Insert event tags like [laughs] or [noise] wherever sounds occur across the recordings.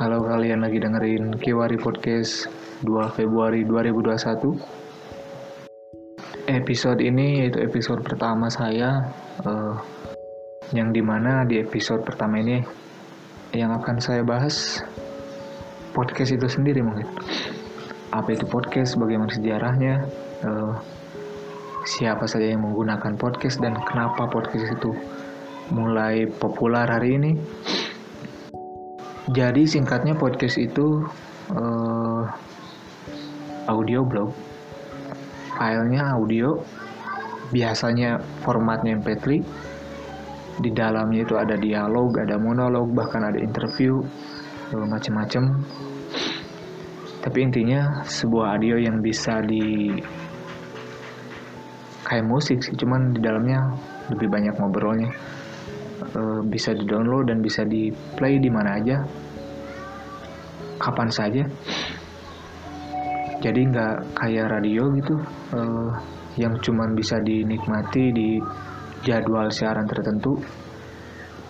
Halo kalian lagi dengerin Kiwari Podcast 2 Februari 2021 Episode ini yaitu episode pertama saya uh, Yang di mana di episode pertama ini Yang akan saya bahas Podcast itu sendiri mungkin. Apa itu podcast, bagaimana sejarahnya uh, Siapa saja yang menggunakan podcast dan kenapa podcast itu mulai populer hari ini jadi singkatnya podcast itu uh, audio blog. Filenya audio, biasanya formatnya MP3. Di dalamnya itu ada dialog, ada monolog, bahkan ada interview, uh, macam-macam. Tapi intinya sebuah audio yang bisa di kayak musik sih, cuman di dalamnya lebih banyak ngobrolnya uh, bisa di download dan bisa di play di mana aja. Kapan saja. Jadi nggak kayak radio gitu uh, yang cuman bisa dinikmati di jadwal siaran tertentu.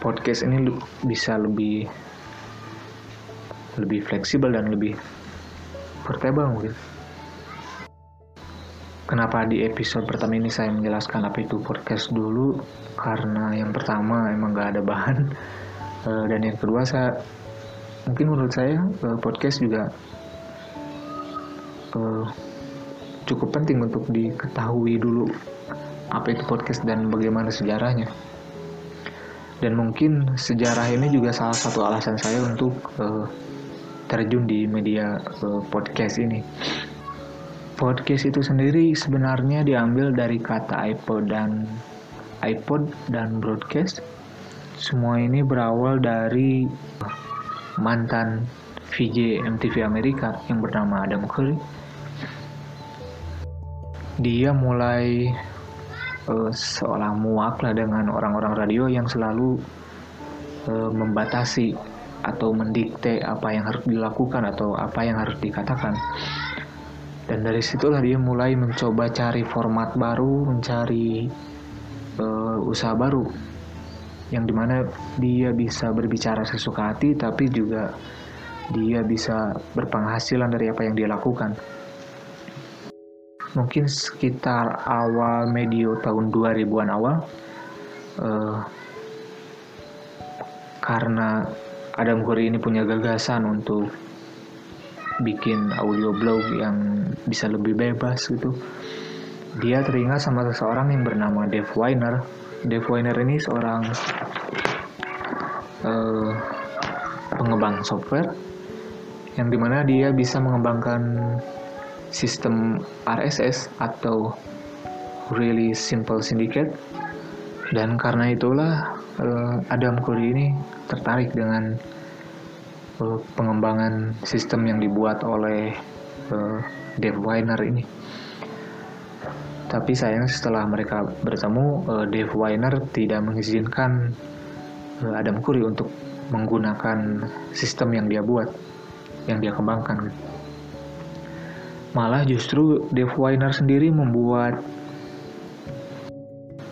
Podcast ini bisa lebih lebih fleksibel dan lebih portable mungkin Kenapa di episode pertama ini saya menjelaskan apa itu podcast dulu? Karena yang pertama emang gak ada bahan, uh, [laughs] dan yang kedua saya mungkin menurut saya uh, podcast juga uh, cukup penting untuk diketahui dulu apa itu podcast dan bagaimana sejarahnya. Dan mungkin sejarah ini juga salah satu alasan saya untuk terjun di media podcast ini podcast itu sendiri sebenarnya diambil dari kata iPod dan iPod dan broadcast. Semua ini berawal dari mantan VJ MTV Amerika yang bernama Adam Curry. Dia mulai uh, seolah muak lah dengan orang-orang radio yang selalu uh, membatasi atau mendikte apa yang harus dilakukan atau apa yang harus dikatakan dan dari situlah dia mulai mencoba cari format baru mencari uh, usaha baru. Yang di mana dia bisa berbicara sesuka hati tapi juga dia bisa berpenghasilan dari apa yang dia lakukan. Mungkin sekitar awal medio tahun 2000-an awal uh, karena Adam Curry ini punya gagasan untuk bikin audio blog yang bisa lebih bebas gitu. Dia teringat sama seseorang yang bernama Dave Weiner. Dave Weiner ini seorang uh, pengembang software yang di mana dia bisa mengembangkan sistem RSS atau really simple syndicate. Dan karena itulah uh, Adam Curry ini tertarik dengan pengembangan sistem yang dibuat oleh uh, Dave Weiner ini. Tapi sayang setelah mereka bertemu, uh, Dave Weiner tidak mengizinkan uh, Adam Curry untuk menggunakan sistem yang dia buat, yang dia kembangkan. Malah justru Dave Weiner sendiri membuat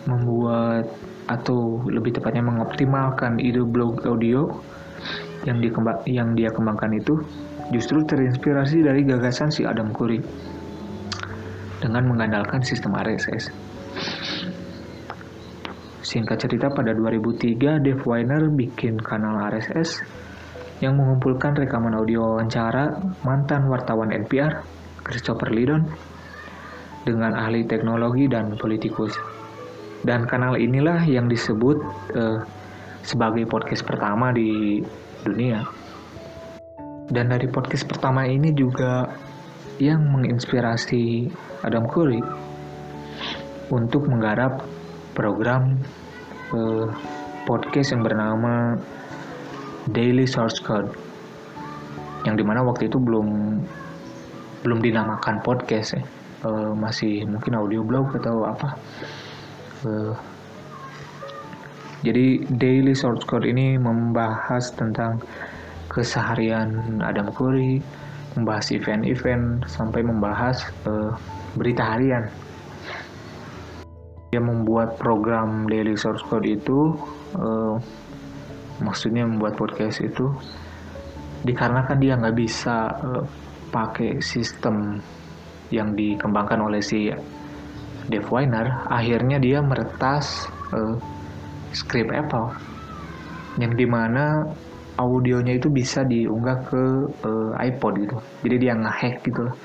membuat atau lebih tepatnya mengoptimalkan ide blog audio yang dikembang yang dia kembangkan itu justru terinspirasi dari gagasan si Adam Curry dengan mengandalkan sistem RSS. Singkat cerita pada 2003 Dave Weiner bikin kanal RSS yang mengumpulkan rekaman audio wawancara mantan wartawan NPR Christopher Lydon dengan ahli teknologi dan politikus. Dan kanal inilah yang disebut uh, sebagai podcast pertama di dunia. Dan dari podcast pertama ini juga yang menginspirasi Adam Curry untuk menggarap program eh, podcast yang bernama Daily Source Code yang di mana waktu itu belum belum dinamakan podcast ya eh, masih mungkin audio blog atau apa eh, jadi daily source code ini membahas tentang keseharian Adam Curry, membahas event-event sampai membahas uh, berita harian. Dia membuat program daily source code itu uh, maksudnya membuat podcast itu dikarenakan dia nggak bisa uh, pakai sistem yang dikembangkan oleh si Dave Weiner akhirnya dia meretas uh, script Apple yang di mana audionya itu bisa diunggah ke uh, iPod gitu. Jadi dia ngehack gitu loh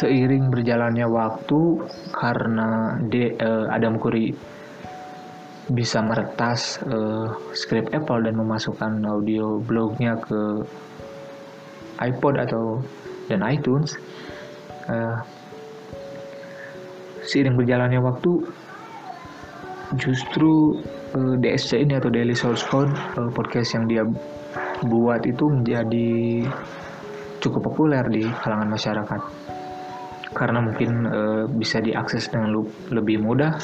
seiring berjalannya waktu karena de, uh, Adam Curry bisa meretas uh, script Apple dan memasukkan audio blognya ke iPod atau dan iTunes uh, seiring berjalannya waktu justru uh, DSC ini atau Daily Source Code uh, podcast yang dia buat itu menjadi cukup populer di kalangan masyarakat karena mungkin uh, bisa diakses dengan lebih mudah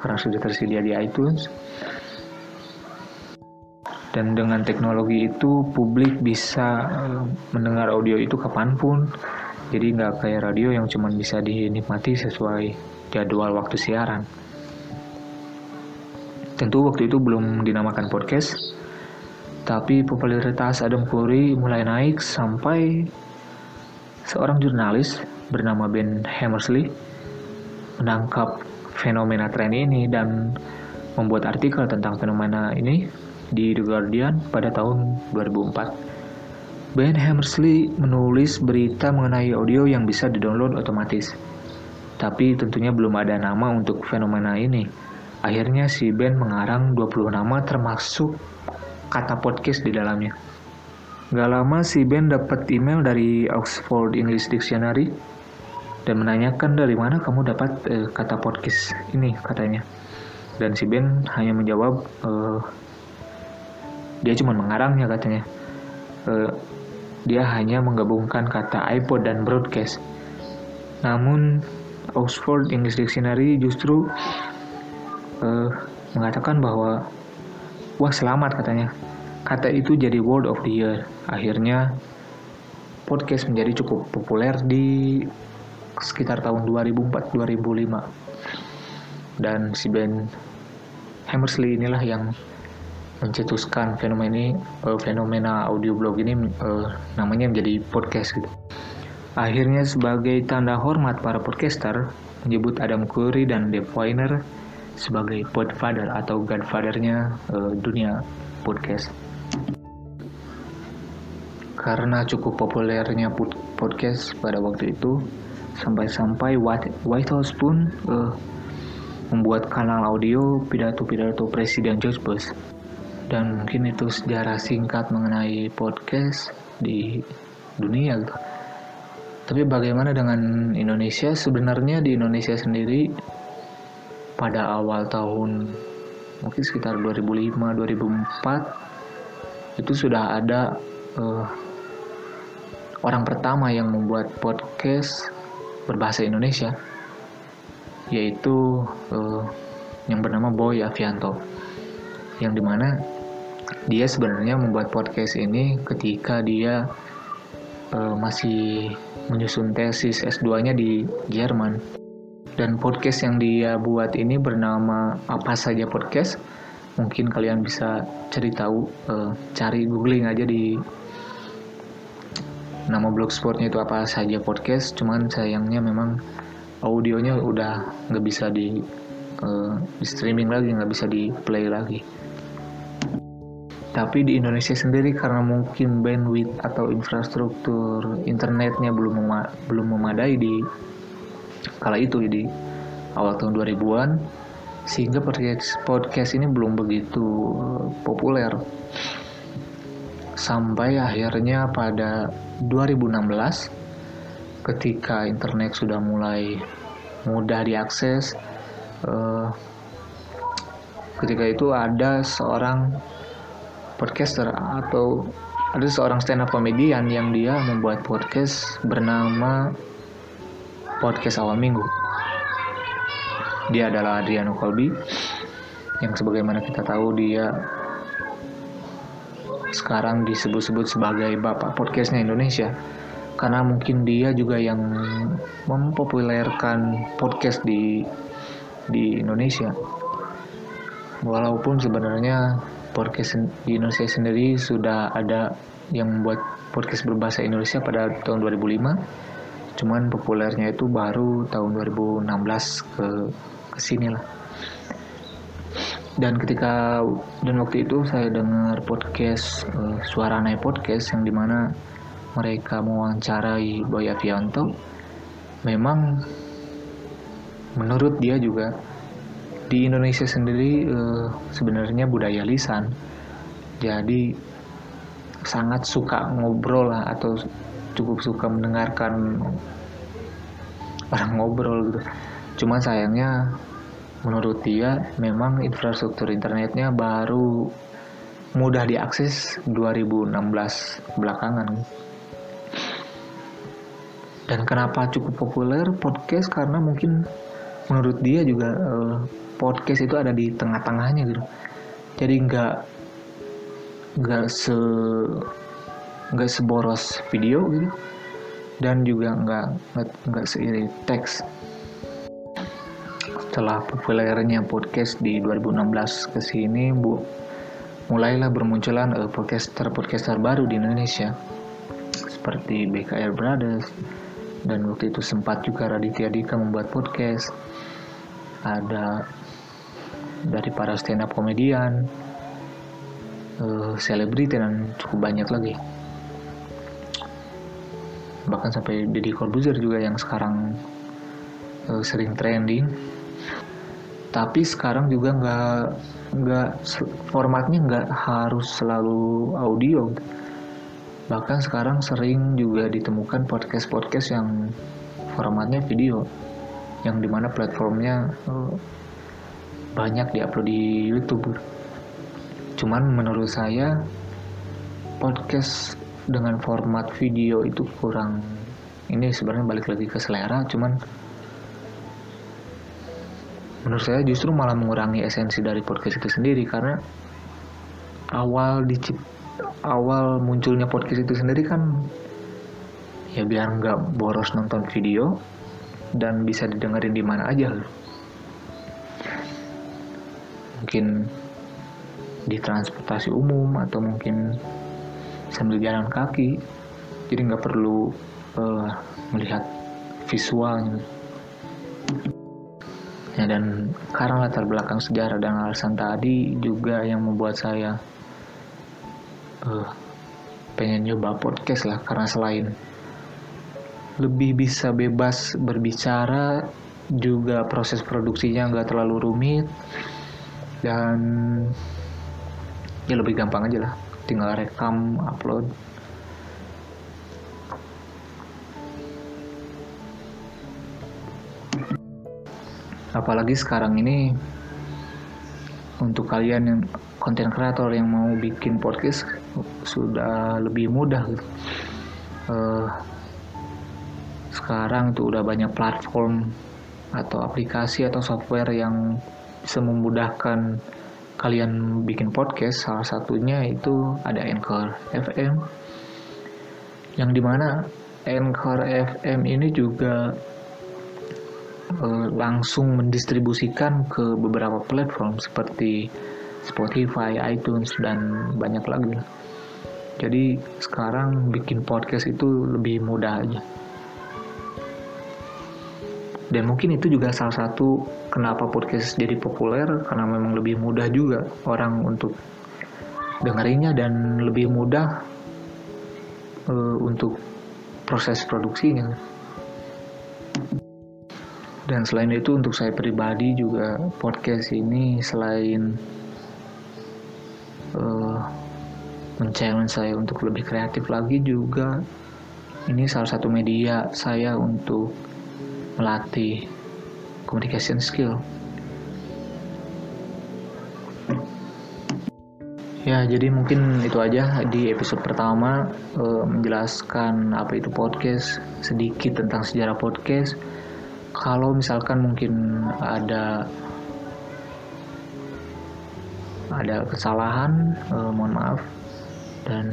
karena sudah tersedia di iTunes. Dan dengan teknologi itu publik bisa mendengar audio itu kapan pun. Jadi nggak kayak radio yang cuma bisa dinikmati sesuai jadwal waktu siaran. Tentu waktu itu belum dinamakan podcast, tapi popularitas Adam Curry mulai naik sampai seorang jurnalis bernama Ben Hammersley menangkap fenomena tren ini dan membuat artikel tentang fenomena ini di The Guardian pada tahun 2004. Ben Hammersley menulis berita mengenai audio yang bisa didownload otomatis. Tapi tentunya belum ada nama untuk fenomena ini. Akhirnya si Ben mengarang 20 nama termasuk kata podcast di dalamnya. Gak lama si Ben dapat email dari Oxford English Dictionary dan menanyakan dari mana kamu dapat uh, kata podcast ini? katanya. Dan si Ben hanya menjawab uh, dia cuma mengarangnya katanya. Uh, dia hanya menggabungkan kata iPod dan broadcast. Namun Oxford English Dictionary justru uh, mengatakan bahwa wah selamat katanya. Kata itu jadi word of the year. Akhirnya podcast menjadi cukup populer di sekitar tahun 2004-2005 dan si Ben Hammersley inilah yang mencetuskan fenomena ini uh, fenomena audio blog ini uh, namanya menjadi podcast gitu. Akhirnya sebagai tanda hormat para podcaster menyebut Adam Curry dan Dave Weiner sebagai podfather atau godfathernya uh, dunia podcast. Karena cukup populernya podcast pada waktu itu, sampai-sampai White House pun uh, membuat kanal audio pidato-pidato Presiden George Bush dan mungkin itu sejarah singkat mengenai podcast di dunia gitu. Tapi bagaimana dengan Indonesia? Sebenarnya di Indonesia sendiri pada awal tahun mungkin sekitar 2005-2004 itu sudah ada uh, orang pertama yang membuat podcast berbahasa Indonesia yaitu uh, yang bernama Boy Avianto yang di mana dia sebenarnya membuat podcast ini ketika dia uh, masih menyusun tesis S2-nya di Jerman dan podcast yang dia buat ini bernama apa saja podcast. Mungkin kalian bisa cari tahu uh, cari googling aja di nama blogspotnya itu apa saja podcast. Cuman sayangnya memang audionya udah nggak bisa di, uh, di streaming lagi nggak bisa di play lagi. Tapi di Indonesia sendiri karena mungkin bandwidth atau infrastruktur internetnya belum mema belum memadai di kala itu di awal tahun 2000-an sehingga podcast ini belum begitu populer. Sampai akhirnya pada 2016 ketika internet sudah mulai mudah diakses uh, ketika itu ada seorang podcaster atau ada seorang stand up comedian yang dia membuat podcast bernama podcast awal minggu. Dia adalah Adriano Colby yang sebagaimana kita tahu dia sekarang disebut-sebut sebagai bapak podcastnya Indonesia. Karena mungkin dia juga yang mempopulerkan podcast di di Indonesia. Walaupun sebenarnya podcast di Indonesia sendiri sudah ada yang membuat podcast berbahasa Indonesia pada tahun 2005 cuman populernya itu baru tahun 2016 ke ke sini lah. Dan ketika dan waktu itu saya dengar podcast uh, suara naik podcast yang di mana mereka mewawancarai Boy Avianto memang menurut dia juga di Indonesia sendiri uh, sebenarnya budaya lisan. Jadi sangat suka ngobrol lah atau cukup suka mendengarkan orang ngobrol gitu. Cuma sayangnya menurut dia memang infrastruktur internetnya baru mudah diakses 2016 belakangan. Dan kenapa cukup populer podcast karena mungkin menurut dia juga uh, podcast itu ada di tengah-tengahnya gitu. Jadi nggak nggak se nggak seboros video gitu. Dan juga nggak nggak seiring teks. Setelah populernya podcast di 2016 ke sini bu mulailah bermunculan uh, podcaster-podcaster baru di Indonesia. Seperti BKR Brothers dan waktu itu sempat juga Raditya Dika membuat podcast. Ada dari para stand up komedian Eh, selebriti uh, dan cukup banyak lagi bahkan sampai Deddy Corbuzier juga yang sekarang uh, sering trending. Tapi sekarang juga nggak nggak formatnya nggak harus selalu audio. Bahkan sekarang sering juga ditemukan podcast podcast yang formatnya video yang di mana platformnya uh, banyak diupload di YouTube. Cuman menurut saya podcast dengan format video itu kurang. Ini sebenarnya balik lagi ke selera cuman menurut saya justru malah mengurangi esensi dari podcast itu sendiri karena awal dicip awal munculnya podcast itu sendiri kan ya biar nggak boros nonton video dan bisa didengerin di mana aja. Mungkin di transportasi umum atau mungkin sambil jalan kaki. Jadi nggak perlu uh, melihat visualnya. Ya dan karena latar belakang sejarah dan alasan tadi juga yang membuat saya uh, pengen nyoba podcast lah. Karena selain lebih bisa bebas berbicara juga proses produksinya nggak terlalu rumit dan ya lebih gampang aja lah tinggal rekam upload apalagi sekarang ini untuk kalian yang konten kreator yang mau bikin podcast sudah lebih mudah gitu. Uh, sekarang itu udah banyak platform atau aplikasi atau software yang bisa memudahkan kalian bikin podcast salah satunya itu ada Anchor FM yang di mana Anchor FM ini juga uh, langsung mendistribusikan ke beberapa platform seperti Spotify, iTunes dan banyak lagi. Jadi sekarang bikin podcast itu lebih mudah aja dan mungkin itu juga salah satu kenapa podcast jadi populer karena memang lebih mudah juga orang untuk dengerinnya dan lebih mudah uh, untuk proses produksinya. Dan selain itu untuk saya pribadi juga podcast ini selain uh, men saya untuk lebih kreatif lagi juga ini salah satu media saya untuk melatih communication skill. Ya, jadi mungkin itu aja di episode pertama uh, menjelaskan apa itu podcast, sedikit tentang sejarah podcast. Kalau misalkan mungkin ada ada kesalahan, uh, mohon maaf. Dan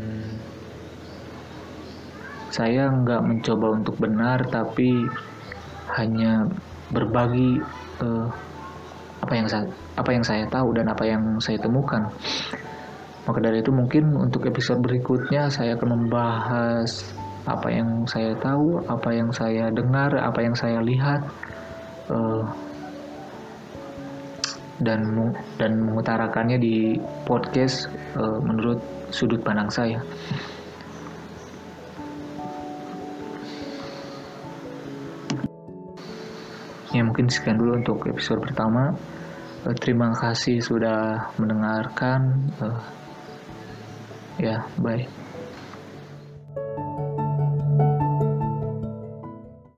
saya nggak mencoba untuk benar, tapi hanya berbagi uh, apa yang saya apa yang saya tahu dan apa yang saya temukan Maka dari itu mungkin untuk episode berikutnya saya akan membahas apa yang saya tahu, apa yang saya dengar, apa yang saya lihat, uh, dan dan mengutarakannya di podcast uh, menurut sudut pandang saya. Ya mungkin sekian dulu untuk episode pertama. Uh, terima kasih sudah mendengarkan. Uh, ya, bye.